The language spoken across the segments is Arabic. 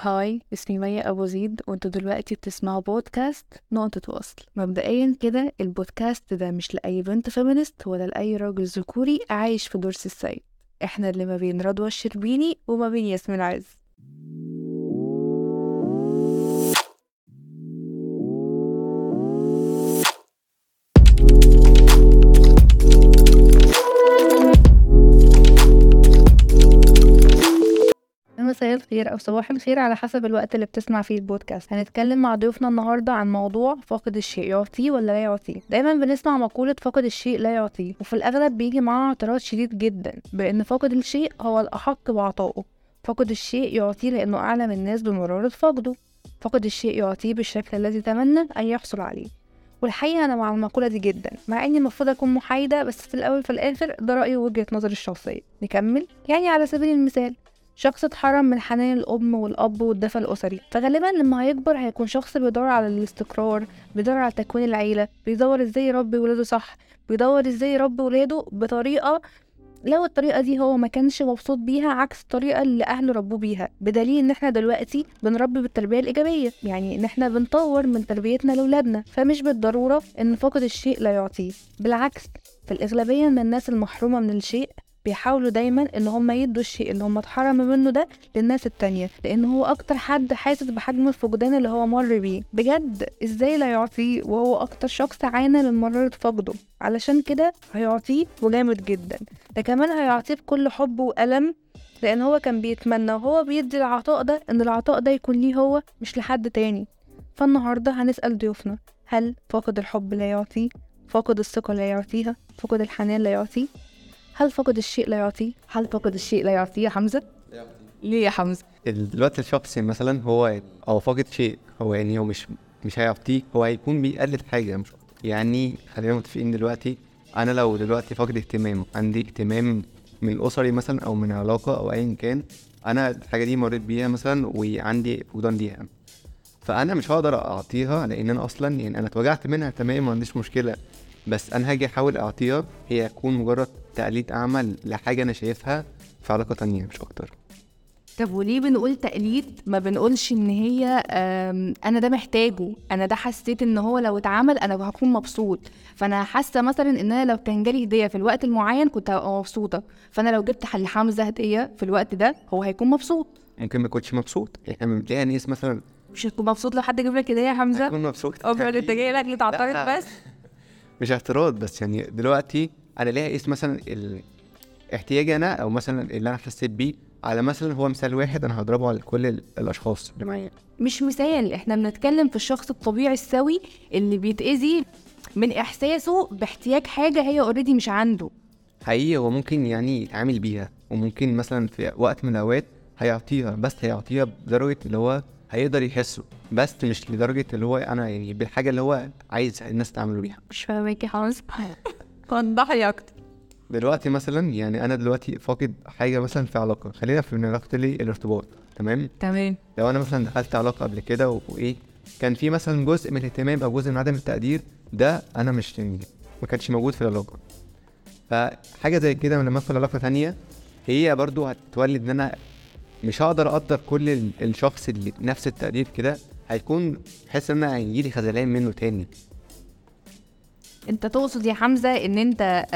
Hi اسمي مية أبو زيد وأنتوا دلوقتي بتسمعوا بودكاست نقطة وصل. مبدئيا كده البودكاست ده مش لأي بنت feminist ولا لأي راجل ذكوري عايش في دور سي السيد إحنا اللي ما بين رضوى الشربيني وما بين ياسمين عز. مساء الخير أو صباح الخير على حسب الوقت اللي بتسمع فيه البودكاست. هنتكلم مع ضيوفنا النهاردة عن موضوع فاقد الشيء يعطيه ولا لا يعطيه؟ دايما بنسمع مقولة فاقد الشيء لا يعطيه وفي الأغلب بيجي معاه اعتراض شديد جدا بأن فاقد الشيء هو الأحق بعطائه. فاقد الشيء يعطيه لأنه أعلم الناس بمرارة فقده. فاقد الشيء يعطيه بالشكل الذي تمنى أن يحصل عليه. والحقيقة أنا مع المقولة دي جدا مع إني المفروض أكون محايدة بس في الأول في الآخر ده رأيي ووجهة نظري الشخصية. نكمل؟ يعني على سبيل المثال. شخص اتحرم من حنان الأم والأب والدفى الأسري. فغالبا لما هيكبر هيكون شخص بيدور على الاستقرار بيدور على تكوين العيلة بيدور إزاي يربي ولاده صح بيدور إزاي يربي ولاده بطريقة لو الطريقة دي هو ما كانش مبسوط بيها عكس الطريقة اللي أهله ربوه بيها. بدليل إن إحنا دلوقتي بنربي بالتربية الإيجابية يعني إن إحنا بنطور من تربيتنا لأولادنا فمش بالضرورة إن فقد الشيء لا يعطيه. بالعكس في الأغلبية من الناس المحرومة من الشيء بيحاولوا دايما إن هم يدوا الشيء اللي هم اتحرموا منه ده للناس التانية لأن هو أكتر حد حاسس بحجم الفقدان اللي هو مر بيه. بجد إزاي لا يعطيه وهو أكتر شخص عانى من مرارة فقده؟ علشان كده هيعطيه وجامد جدا. ده كمان هيعطيه بكل حب وألم لأن هو كان بيتمنى وهو بيدي العطاء ده إن العطاء ده يكون ليه هو مش لحد تاني. فالنهاردة هنسأل ضيوفنا هل فاقد الحب لا يعطيه؟ فاقد الثقة لا يعطيها؟ فاقد الحنان لا يعطيه؟ هل فقد الشيء لا يعطيه؟ هل فقد الشيء لا يعطيه يا حمزة؟ ليه يا حمزة؟ دلوقتي الشخص مثلا هو أو فاقد شيء هو يعني هو مش مش هيعطيه هو هيكون بيقلد حاجة مش يعني خلينا متفقين دلوقتي أنا لو دلوقتي فاقد اهتمام عندي اهتمام من أسري مثلا أو من علاقة أو ايا كان أنا الحاجة دي مريت بيها مثلا وعندي فقدان ليها فأنا مش هقدر أعطيها لأن أنا أصلا يعني أنا اتوجعت منها تمام ما عنديش مشكلة بس أنا هاجي احاول اعطيها هي تكون مجرد تقليد اعمى لحاجة أنا شايفها في علاقة تانية مش أكتر. طب وليه بنقول تقليد ما بنقولش إن هي أنا ده محتاجه أنا ده حسيت إن هو لو اتعمل أنا هكون مبسوط. فأنا حاسة مثلا إن أنا لو كان جالي هديه في الوقت المعين كنت هبقى مبسوطة. فأنا لو جبت لحمزه هدية في الوقت ده هو هيكون مبسوط. ممكن ما يكونش مبسوط. إحنا بنلاقي ناس مثلا مش هتكون مبسوط لو حد جاب لك هدية يا حمزة؟ هتكون مبسوط. آه انت جاي لك لتعترض بس. مش اعتراض بس يعني دلوقتي أنا ليه اقيس مثلا احتياجي أنا أو مثلا اللي أنا حسيت بيه على مثلا هو مثال واحد أنا هضربه على كل الأشخاص. مش مثال إحنا بنتكلم في الشخص الطبيعي السوي اللي بيتأذي من إحساسه باحتياج حاجة هي اوريدي مش عنده. حقيقي هو ممكن يعني يتعامل بيها وممكن مثلا في وقت من الأوقات هيعطيها بس هيعطيها بدرجة اللي هو هيقدر يحسه بس مش لدرجة اللي هو أنا يعني بالحاجة اللي هو عايز الناس تعمله بيها. مش فاهمك يا حمزه وضح لي أكتر. دلوقتي مثلا يعني أنا دلوقتي فاقد حاجة مثلا في علاقة. خلينا في علاقة لي الارتباط تمام؟ تمام. لو أنا مثلا دخلت علاقة قبل كده وايه كان في مثلا جزء من الاهتمام أو جزء من عدم التقدير ده أنا مش يعني ما كانش موجود في العلاقة. فحاجة زي كده لما أدخل علاقة تانية هي برضو هتولد إن أنا مش هقدر أقدر كل الشخص اللي نفس التقدير كده هيكون حاسس إن أنا هيجيلي خذلان منه تاني. أنت تقصد يا حمزة إن أنت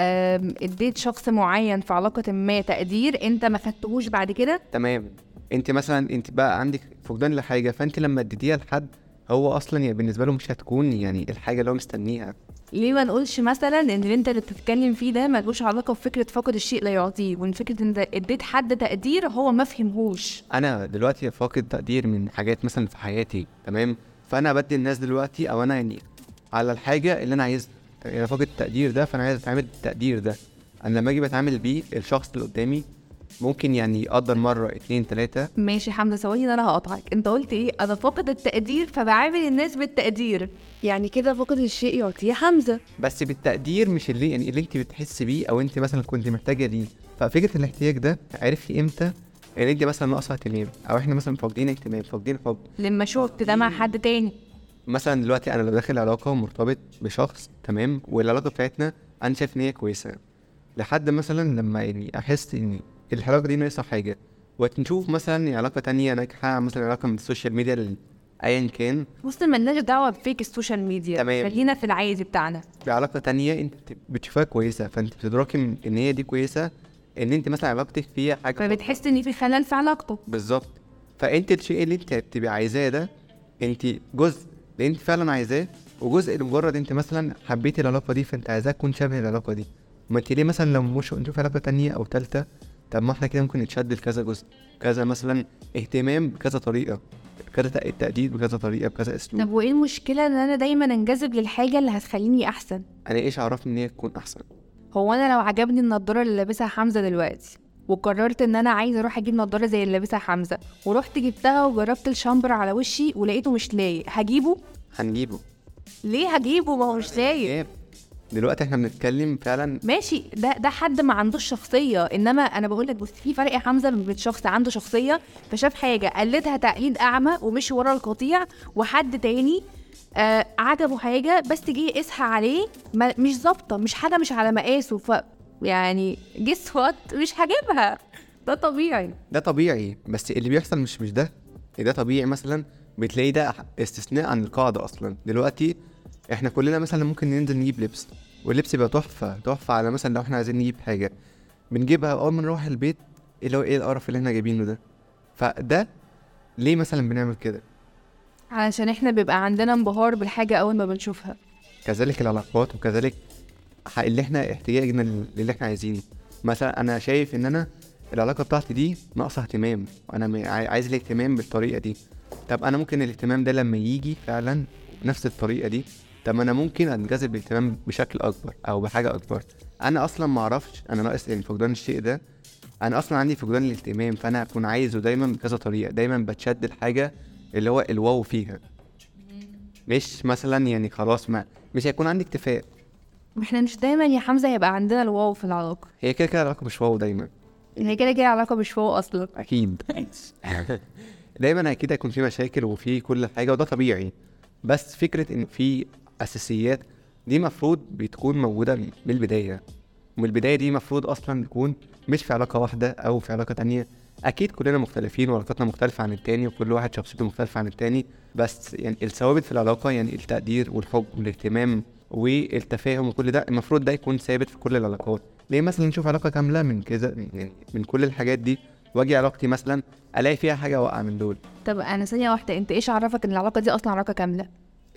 اديت شخص معين في علاقة ما تقدير أنت ما خدتهوش بعد كده؟ تمام. أنت مثلا أنت بقى عندك فقدان لحاجة فأنت لما اديتيها لحد هو أصلا يعني بالنسبة له مش هتكون يعني الحاجة اللي هو مستنيها. ليه ما نقولش مثلا إن اللي أنت اللي بتتكلم فيه ده ملوش علاقة بفكرة فقد الشيء لا يعطيه وإن فكرة إن إديت حد تقدير هو ما فهمهوش. أنا دلوقتي فاقد تقدير من حاجات مثلا في حياتي تمام؟ فأنا بدي الناس دلوقتي أو أنا يعني على الحاجة اللي أنا عايزها يعني فاقد التقدير ده فأنا عايز أتعامل بالتقدير ده. أنا لما أجي بتعامل بيه الشخص اللي قدامي ممكن يعني يقدر مرة اتنين تلاتة. ماشي حمزة ثواني أنا هقطعك. أنت قلت إيه؟ أنا فاقد التقدير فبعامل الناس بالتقدير. يعني كده فاقد الشيء يعطيه حمزة. بس بالتقدير مش اللي يعني اللي أنت بتحس بيه أو أنت مثلا كنت محتاجة ليه. ففكرة الاحتياج ده عرفتي إمتى؟ ان أنت مثلا ناقصة اهتمام أو إحنا مثلا فاقدين اهتمام فاقدين حب. لما شفت ده مع حد تاني. مثلا دلوقتي أنا لو داخل علاقة ومرتبط بشخص تمام والعلاقة بتاعتنا أنا شايف إن هي كويسة. لحد مثلا لما يعني أحس ان العلاقه دي ناقصها حاجة. ونشوف مثلا علاقة تانية ناجحة مثلا علاقة من ال social media ايا كان. بص ملناش دعوة ب fake ال social media. تمام. خلينا في العادي بتاعنا. بعلاقة تانية أنت بت- بتشوفها كويسة فأنت بتدركي ان هي دي كويسة إن أنت مثلا علاقتك فيها حاجة فبتحس إن في خلل في علاقته بالظبط. فأنت الشيء اللي أنت بتبقى عايزاه ده أنت جزء اللي أنت فعلا عايزاه وجزء لمجرد أنت مثلا حبيتي العلاقة دي فأنت عايزاها تكون شبه العلاقة دي. ما انت ليه مثلا لو مش نشوف علاقة تانية أو تالتة طب ما إحنا كده ممكن نتشد لكذا جزء. كذا مثلا اهتمام بكذا طريقة كذا تق- تقدير بكذا طريقة بكذا أسلوب. طب وإيه المشكلة إن أنا دايما أنجذب للحاجة اللي هتخليني أحسن؟ أنا إيش عرفني إن هي تكون أحسن؟ هو أنا لو عجبني النضارة اللي لابسها حمزة دلوقتي وقررت إن أنا عايزه أروح أجيب نضارة زي اللي لابسها حمزة ورحت جبتها وجربت الشامبر على وشي ولقيته مش لايق هجيبه؟ هنجيبه. ليه هجيبه؟ ما هو مش لايق. جاب. دلوقتي إحنا بنتكلم فعلا ماشي. ده ده حد ما عندوش شخصية. إنما أنا بقول لك بص في فرق يا حمزة بين شخص عنده شخصية فشاف حاجة قلدها تقليد أعمى ومشي ورا القطيع وحد تاني آه عجبه حاجة بس جه يقيسها عليه ما مش ظابطة مش حاجة مش على مقاسه. ف يعني جس وات مش هجيبها ده طبيعي. ده طبيعي. بس اللي بيحصل مش مش ده. ده طبيعي مثلا بتلاقي ده استثناء عن القاعدة أصلا. دلوقتي إحنا كلنا مثلا ممكن ننزل نجيب لبس واللبس يبقى تحفة تحفة على مثلا لو إحنا عايزين نجيب حاجة. بنجيبها أول ما نروح البيت اللي هو إيه القرف اللي إحنا جايبينه ده؟ فده ليه مثلا بنعمل كده؟ علشان إحنا بيبقى عندنا انبهار بالحاجة أول ما بنشوفها. كذلك العلاقات وكذلك اللي إحنا احتياجنا لل- للي إحنا عايزينه. مثلا أنا شايف إن أنا العلاقة بتاعتي دي ناقصة اهتمام. عاي- عايز الاهتمام بالطريقة دي. طب أنا ممكن الاهتمام ده لما يجي فعلا بنفس الطريقة دي؟ طب ما أنا ممكن أنجذب بالاهتمام بشكل أكبر أو بحاجة أكبر. أنا أصلا ما أعرفش أنا ناقص يعني فقدان الشيء ده أنا أصلا عندي فقدان الاهتمام فأنا هكون عايزه دايما بكذا طريقة دايما بتشد الحاجة اللي هو الواو فيها. مش مثلا يعني خلاص ما مش هيكون عندي اكتفاء. إحنا مش دايما يا حمزة يبقى عندنا الواو في العلاقة. هي كده كده العلاقة مش واو دايما. هي كده كده علاقه مش واو أصلا. أكيد. دايما أكيد هيكون في مشاكل وفي كل حاجة وده طبيعي. بس فكرة إن في أساسيات دي مفروض بتكون موجودة من البداية. ومن البداية دي مفروض أصلا تكون مش في علاقة واحدة أو في علاقة تانية. أكيد كلنا مختلفين وعلاقاتنا مختلفة عن التاني وكل واحد شخصيته مختلفة عن التاني بس يعني الثوابت في العلاقة يعني التقدير والحب والاهتمام والتفاهم وكل ده المفروض ده يكون ثابت في كل العلاقات. ليه مثلا نشوف علاقة كاملة من كذا يعني من كل الحاجات دي؟ واجي علاقتي مثلا ألاقي فيها حاجة واقعة من دول. طب أنا ثانية واحدة أنت إيش عرفك إن العلاقة دي أصلا علاقة كاملة؟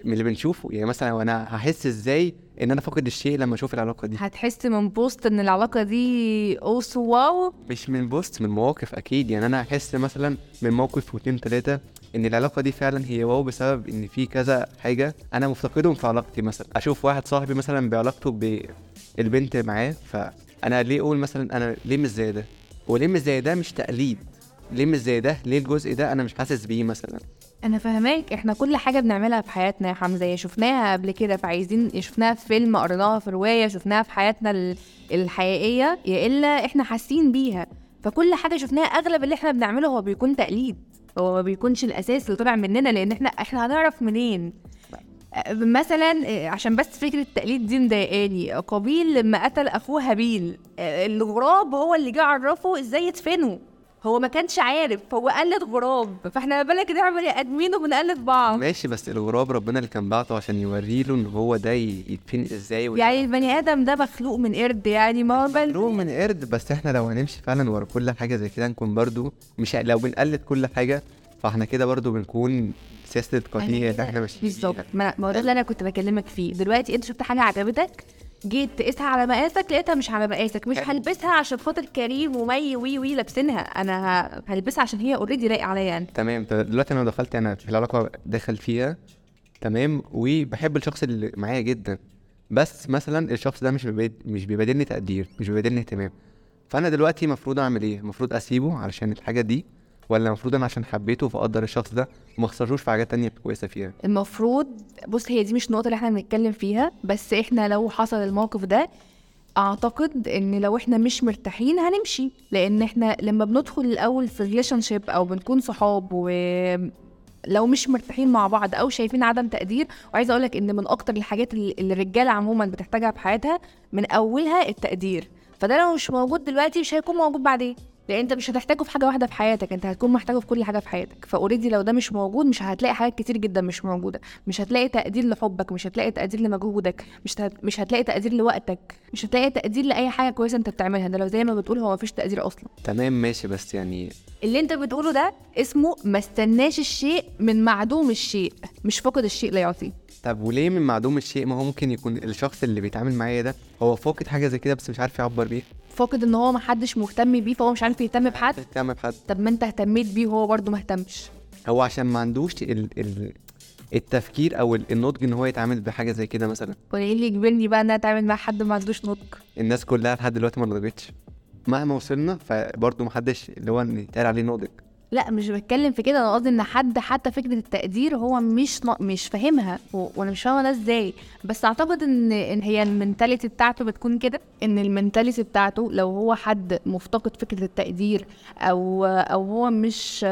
من اللي بنشوفه. يعني مثلا وأنا هحس إزاي إن أنا فاقد الشيء لما أشوف العلاقة دي؟ هتحس من post إن العلاقة دي oh so wow؟ مش من post من مواقف أكيد. يعني أنا هحس مثلا من موقف واتنين تلاتة إن العلاقة دي فعلا هي واو بسبب إن في كذا حاجة أنا مفتقدهم في علاقتي. مثلا أشوف واحد صاحبي مثلا بعلاقته بالبنت معاه فأنا ليه أقول مثلا أنا ليه مش زي ده؟ وليه مش زي ده مش تقليد. ليه مش زي ده؟ ليه الجزء ده أنا مش حاسس بيه مثلا؟ أنا فاهماك. إحنا كل حاجة بنعملها في حياتنا يا حمزة. يا شفناها قبل كده فعايزين شفناها في فيلم قريناها في رواية شفناها في حياتنا ال- الحقيقية يا إلا إحنا حاسين بيها. فكل حاجة شفناها أغلب اللي إحنا بنعمله هو بيكون تقليد. هو ما بيكونش الأساس اللي طلع مننا لأن إحنا إحنا هنعرف منين. مثلا أه، عشان بس فكرة التقليد دي مضايقاني. قابيل لما قتل أخوه هابيل أه، الغراب هو اللي جه عرفه إزاي يدفنه هو ما كانش عارف هو قلد غراب. فإحنا ما بالك نعمل ادمين وبنقلد بعض. ماشي بس الغراب ربنا اللي كان بعته عشان يوريله إن هو ده ي- يتفني إزاي وال- يعني البني آدم ده مخلوق من قرد يعني ما هو بل مخلوق من Agreed بس إحنا لو هنمشي فعلا ورا كل حاجة زي كده نكون برضو مش لو بنقلد كل حاجة فإحنا كده برضو بنكون سياسة القطيع اللي إحنا ماشيين بالظبط. ما هو ده اللي أنا كنت بكلمك فيه. دلوقتي أنت شفت حاجة عجبتك؟ جيت تقيسها على مقاسك لقيتها مش على مقاسك مش. هلبسها عشان خاطر كريم ومي وي وي لابسينها. أنا هلبسها عشان هي already لايقه عليا أنا تمام. دلوقتي أنا دخلت أنا في العلاقه داخل فيها. تمام. وبحب الشخص اللي معايا جدا. بس مثلا الشخص ده مش بيباد... مش بيبادلني تقدير مش بيبادلني اهتمام. فأنا دلوقتي المفروض أعمل إيه؟ المفروض أسيبه علشان الحاجة دي. ولا المفروض أنا عشان حبيته فأقدر الشخص ده؟ وما اخسروش في حاجات تانية كويسة فيها. المفروض بص هي دي مش النقطة اللي إحنا بنتكلم فيها بس إحنا لو حصل الموقف ده أعتقد إن لو إحنا مش مرتاحين هنمشي. لأن إحنا لما بندخل الأول في relationship أو بنكون صحاب و لو مش مرتاحين مع بعض أو شايفين عدم تقدير وعايزة أقول لك إن من أكتر الحاجات اللي الرجالة عموما بتحتاجها في حياتها من أولها التقدير. فده لو مش موجود دلوقتي مش هيكون موجود بعدين. لأن أنت مش هتحتاجه في حاجة واحدة في حياتك أنت هتكون محتاجه في كل حاجة في حياتك. فأوريدي لو ده مش موجود مش هتلاقي حاجات كتير جدا مش موجودة. مش هتلاقي تقدير لحبك مش هتلاقي تقدير لمجهودك مش هت... مش هتلاقي تقدير لوقتك مش هتلاقي تقدير لأي حاجة كويسة أنت بتعملها. ده لو زي ما بتقول هو مفيش تقدير أصلا. تمام ماشي بس يعني اللي أنت بتقوله ده اسمه ما استناش الشيء من معدوم الشيء مش فقد الشيء لا يعطيه. طب وليه من معدوم الشيء ما هو ممكن يكون الشخص اللي بيتعامل معايا ده هو فاقد حاجة زي كده بس مش عارف يعبر بيها؟ فاقد إن هو محدش مهتم بيه فهو مش عارف يهتم بحد؟ تهتم بحد. طب ما أنت اهتميت بيه وهو برضه ما اهتمش. هو عشان ما عندوش ال... ال... التفكير أو ال- النضج إن هو يتعامل بحاجة زي كده مثلا. وايه اللي يجبرني بقى إن أنا أتعامل مع حد ما عندوش نضج؟ الناس كلها لحد دلوقتي ما نضجتش. مهما وصلنا فبرضه محدش اللي هو يتقال عليه ناضج. لا مش بتكلم في كده أنا قصدي إن حد حتى فكرة التقدير هو مش ن... مش فاهمها و... وأنا مش فاهمة ده إزاي. بس أعتقد إن إن هي ال mentality بتاعته بتكون كده إن ال mentality بتاعته لو هو حد مفتقد فكرة التقدير أو أو هو مش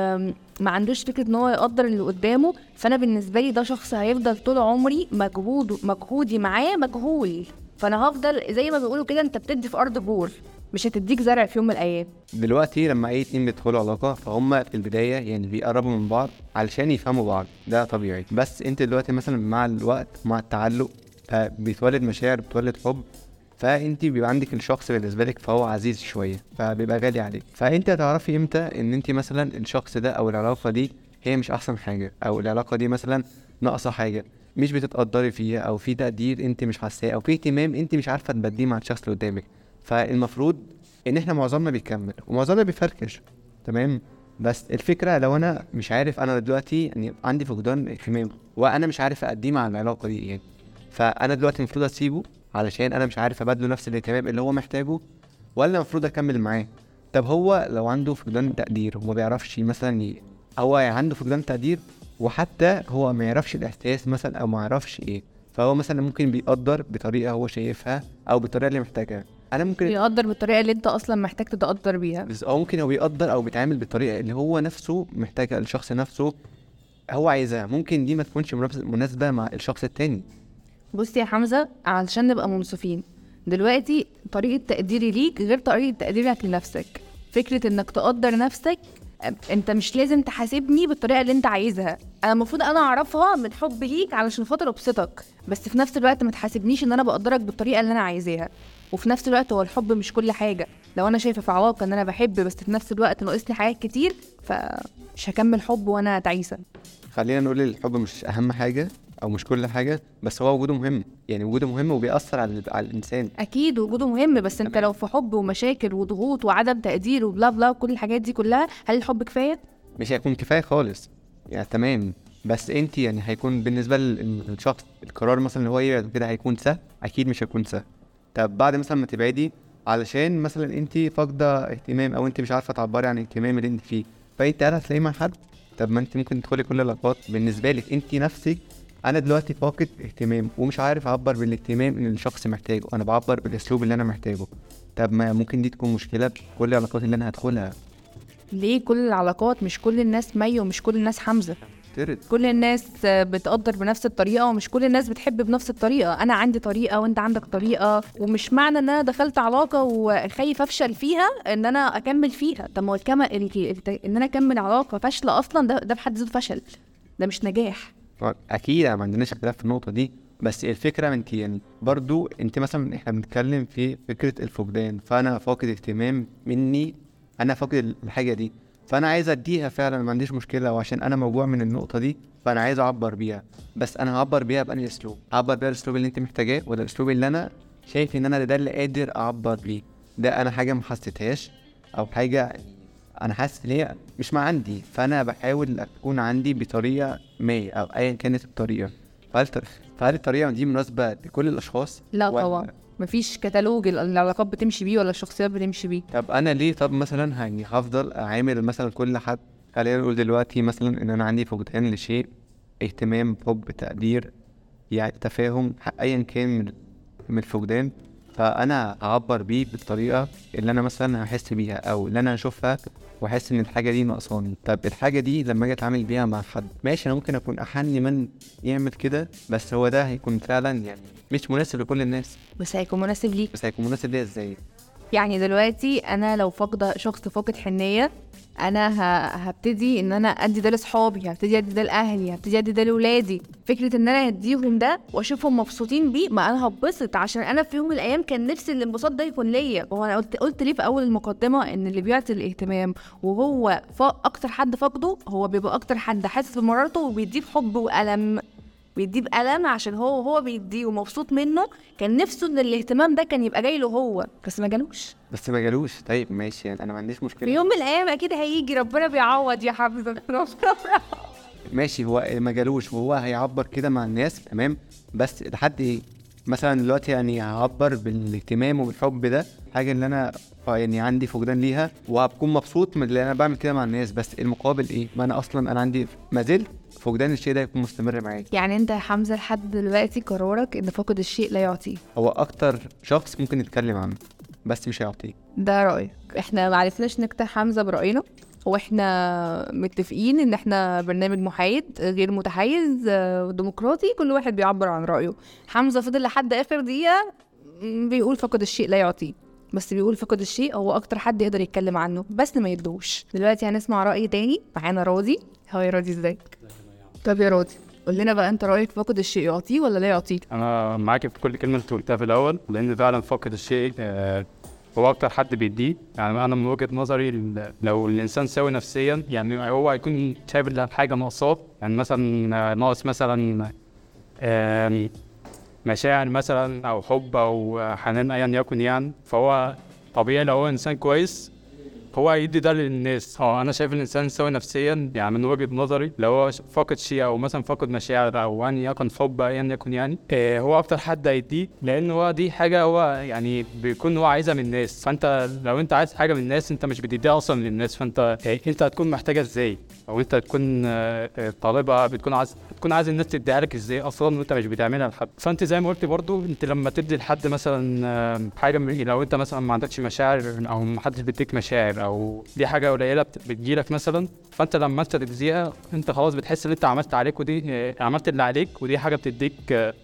ما عندوش فكرة إن هو يقدر اللي قدامه فأنا بالنسبة لي ده شخص هيفضل طول عمري مجهود مجهودي معاه مجهول. فأنا هفضل زي ما بيقولوا كده أنت بتدي في أرض بور مش هتديك زرع في يوم من الأيام. دلوقتي لما أي اتنين بيدخلوا علاقة فهم في البداية يعني بيقربوا من بعض علشان يفهموا بعض. ده طبيعي. بس أنت دلوقتي مثلا مع الوقت مع التعلق فبيتولد مشاعر بتولد حب فأنت بيبقى عندك الشخص بالنسبة لك فهو عزيز شوية فبيبقى غالي عليك. فأنت هتعرفي إمتى إن أنت مثلا الشخص ده أو العلاقة دي هي مش أحسن حاجة أو العلاقة دي مثلا ناقصة حاجة مش بتتقدري فيها أو في تقدير أنت مش حاساه أو في اهتمام أنت مش عارفة تبديه مع الشخص اللي قدامك. فالمفروض إن إحنا معظمنا بيكمل ومعظمنا بيفركش تمام؟ بس الفكرة لو أنا مش عارف أنا دلوقتي يعني عندي فقدان اهتمام وأنا مش عارف اقديه مع العلاقة دي يعني فأنا دلوقتي المفروض أسيبه علشان أنا مش عارف أبادله نفس الاهتمام اللي هو محتاجه ولا المفروض أكمل معاه؟ طب هو لو عنده فقدان تقدير وما بيعرفش مثلا ي... هو عنده فقدان تقدير وحتى هو ما يعرفش الإحساس مثلا أو ما يعرفش إيه فهو مثلا ممكن بيقدر بطريقة هو شايفها أو بالطريقة اللي محتاجها. أنا ممكن بيقدر بالطريقة اللي أنت أصلا محتاج تتقدر بيها. بس أو ممكن هو بيقدر أو بيتعامل بالطريقة اللي هو نفسه محتاجها الشخص نفسه هو عايزها. ممكن دي ما تكونش مناسبة مع الشخص التاني. بص يا حمزة علشان نبقى منصفين دلوقتي طريقة تقديري ليك غير طريقة تقديرك لنفسك فكرة إنك تقدر نفسك أنت مش لازم تحاسبني بالطريقة اللي أنت عايزها. أنا المفروض أنا أعرفها من حب ليك علشان خاطر أبسطك. بس في نفس الوقت ما تحاسبنيش إن أنا بقدرك بالطريقة اللي أنا عايزاها. وفي نفس الوقت هو الحب مش كل حاجة. لو أنا شايفة في علاقه إن أنا بحب بس في نفس الوقت ناقصني حاجات كتير فمش هكمل حب وأنا تعيسة. خلينا نقول الحب مش أهم حاجة أو مش كل حاجة بس هو وجوده مهم. يعني وجوده مهم وبيأثر على على الإنسان. أكيد وجوده مهم بس أنت. لو في حب ومشاكل وضغوط وعدم تقدير وبلا بلا وكل الحاجات دي كلها هل الحب كفاية؟ مش هيكون كفاية خالص. يعني تمام. بس أنت يعني هيكون بالنسبة لل- للشخص القرار مثلا اللي هو يبعد كده هيكون سهل؟ أكيد مش هيكون سهل. طب بعد مثلا ما تبعدي علشان مثلا انت فاقدة اهتمام أو انت مش عارفة تعبري عن الاهتمام اللي انت فيه. فانت قاعدة هتلاقيه مع حد. طب ما انت ممكن تدخلي كل العلاقات بالنسبة لك انت نفسك أنا دلوقتي فاقد اهتمام ومش عارف أعبر بالاهتمام اللي الشخص محتاجه. أنا بعبر بالأسلوب اللي أنا محتاجه. طب ما ممكن دي تكون مشكلة في كل العلاقات اللي أنا هدخلها. ليه كل العلاقات؟ مش كل الناس مي ومش كل الناس حمزة. ترد كل الناس بتقدر بنفس الطريقة ومش كل الناس بتحب بنفس الطريقة. أنا عندي طريقة وأنت عندك طريقة ومش معنى إن أنا دخلت علاقة وخايف أفشل فيها إن أنا أكمل فيها. طب ما هو إن أنا أكمل علاقة فاشلة أصلا ده ده في حد ذاته فشل. ده مش نجاح. أكيد ما عندناش اختلاف في النقطة دي بس الفكرة انت يعني برضو أنت مثلا إحنا بنتكلم في فكرة الفقدان فأنا فاقد اهتمام مني أنا فاقد الحاجة دي. فأنا عايز أديها فعلا ما عنديش مشكلة وعشان أنا موجوع من النقطة دي فأنا عايز أعبر بيها. بس أنا هعبر بيها بأنهي أسلوب؟ اعبر بيها الأسلوب اللي أنت محتاجاه ولا الأسلوب اللي أنا شايف إن أنا ده اللي قادر أعبر بيه؟ ده أنا حاجة ما حسيتهاش أو حاجة أنا حاسس إن هي مش ما عندي. فأنا بحاول أكون عندي بطريقة ما أو ايا كانت الطريقة. فهل فهل الطريقة دي مناسبة لكل الأشخاص؟ لا طبعا. مفيش كتالوج ال- العلاقات بتمشي بيه ولا الشخصيات بتمشي بيه. طب أنا ليه طب مثلا يعني هفضل أعامل مثلا كل حد؟ خلينا نقول دلوقتي مثلا إن أنا عندي فقدان لشيء اهتمام حب تقدير يعني تفاهم ايا كان من الفقدان. فأنا هعبر بيه بالطريقة اللي أنا مثلا هحس بيها أو اللي أنا هشوفها واحس إن الحاجة دي ناقصاني. طب الحاجة دي لما أجي أتعامل بيها مع حد ماشي أنا ممكن أكون أحن من يعمل كده بس هو ده هيكون فعلا يعني مش مناسب لكل الناس. بس هيكون مناسب ليك. بس هيكون مناسب ليا إزاي؟ يعني دلوقتي أنا لو فاقده شخص فاقد حنية أنا. هبتدي إن أنا أدي ده لاصحابي هبتدي أدي ده لأهلي هبتدي أدي ده لاولادي فكرة إن أنا أديهم ده وأشوفهم مبسوطين بيه ما أنا هبسط عشان أنا في يوم من الأيام كان نفسي الانبساط ده يكون ليا هو أنا قلت قلت ليه في أول المقدمة إن اللي بيعطي الاهتمام وهو. أكتر حد فاقده هو بيبقى أكتر حد حاسس بمرارته وبيديه بحب وألم بيديه بألم عشان هو هو بيديه ومبسوط منه. كان نفسه إن الاهتمام ده كان يبقى جاي له هو. بس ما جالوش. بس ما جالوش. طيب ماشي. يعني أنا ما عنديش في مشكله يوم من الأيام أكيد هيجي. ربنا بيعوض يا حبيبي ربنا ماشي. هو ما جالوش. وهو هيعبر كده مع الناس. تمام. بس لحد إيه؟ مثلا دلوقتي يعني هعبر بالاهتمام وبالحب ده حاجة اللي أنا يعني عندي فقدان ليها وهكون مبسوط من اللي أنا بعمل كده مع الناس. بس المقابل إيه؟ ما أنا أصلا أنا عندي ما زلت فقدان الشيء ده يكون مستمر معايا. يعني أنت يا حمزة لحد دلوقتي قرارك إن فاقد الشيء لا يعطيه هو أكتر شخص ممكن يتكلم عنه بس مش هيعطيه ده رأيك. إحنا ما عرفناش نقطع حمزة برأينا. وإحنا متفقين ان إحنا برنامج محايد غير متحيز آه، ديمقراطي كل واحد بيعبر عن رأيه. حمزة فضل لحد آخر دقيقة بيقول فقد الشيء لا يعطيه بس بيقول فقد الشيء هو أكتر حد يقدر يتكلم عنه بس ما يدوش دلوقتي هنسمع رأي تاني. معانا راضي. هاي راضي ازيك؟ طب يا راضي قول لنا بقى انت رأيك فقد الشيء يعطيه ولا لا يعطيه أنا معاك في كل كلمة أنت قلتها في الأول لأن فعلا فاقد الشيء آه، هو أكتر حد بيديه. يعني أنا من وجهة نظري لو الإنسان سوي نفسيا يعني هو هيكون شايف حاجة ناقصاه. يعني مثلا ناقص مثلا مشاعر مثلا أو حب أو حنان ايا يكن يعني فهو طبيعي لو هو إنسان كويس هو هيدي ده للناس. آه أنا شايف الإنسان سوي نفسيا يعني من وجهة نظري لو هو فاقد شيء أو مثلا فاقد مشاعر أو أن يكن حب ايا يكن يعني آه هو أكتر حد هيديه لأن هو دي حاجة هو يعني بيكون هو عايزها من الناس. فأنت لو أنت عايز حاجة من الناس أنت مش بتديها أصلا للناس. فأنت آه أنت هتكون محتاجها إزاي؟ أو أنت تكون آه، آه، طالبها بتكون عايز بتكون عايز الناس تديها لك إزاي أصلا وأنت مش بتعملها لحد. فأنت زي ما قلت برضو أنت لما تدي لحد مثلا حاجة لو أنت مثلا ما عندكش مشاعر أو ما حدش بيديك مشاعر أو دي حاجة قليلة بت- بتجيلك مثلا فأنت لما انت تديها أنت خلاص بتحس ان أنت عملت عليك ودي عملت اللي عليك ودي حاجة بتديك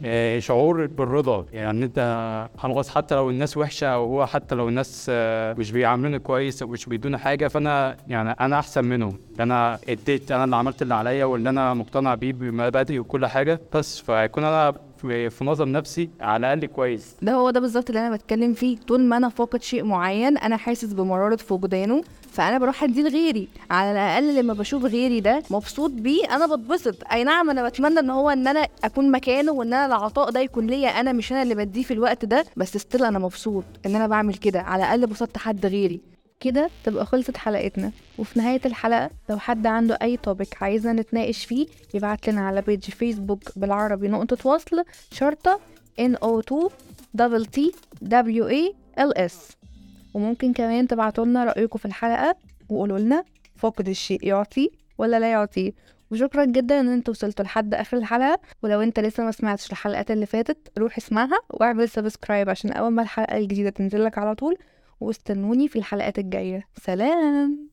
آه، شعور بالرضا. يعني أنت خلاص حتى لو الناس وحشة أو هو حتى لو الناس آه، مش بيعاملوني كويس أو مش بيدوني حاجة فأنا يعني أنا أحسن منهم. أنا اديت أنا اللي عملت اللي عليا واللي أنا مقتنع بيه بمبادئي وكل حاجة. بس فهيكون أنا في في نظر نفسي على الأقل كويس. ده هو ده بالظبط اللي أنا بتكلم فيه. طول ما أنا فاقد شيء معين أنا حاسس بمرارة فقدانه فأنا بروح أديه لغيري. على الأقل لما بشوف غيري ده مبسوط بيه أنا بتبسط. أي نعم أنا بتمنى إن هو إن أنا أكون مكانه وإن أنا العطاء ده يكون ليا أنا مش أنا اللي بديه في الوقت ده. بس still أنا مبسوط إن أنا بعمل كده. على الأقل بسطت حد غيري. كده تبقى خلصت حلقتنا. وفي نهاية الحلقة لو حد عنده أي topic عايزنا نتناقش فيه يبعت لنا على page فيسبوك بالعربي نقطة وصل شرطة NO2 double T W A L S. وممكن كمان تبعتوا لنا رأيكم في الحلقة وقولوا لنا فاقد الشيء يعطي ولا لا يعطي. وشكرا جدا إن أنتوا وصلتوا لحد آخر الحلقة. ولو أنت لسه ما سمعتش الحلقات اللي فاتت روح اسمعها وأعمل subscribe عشان أول ما الحلقة الجديدة تنزل لك على طول. واستنوني في الحلقات الجاية. سلام!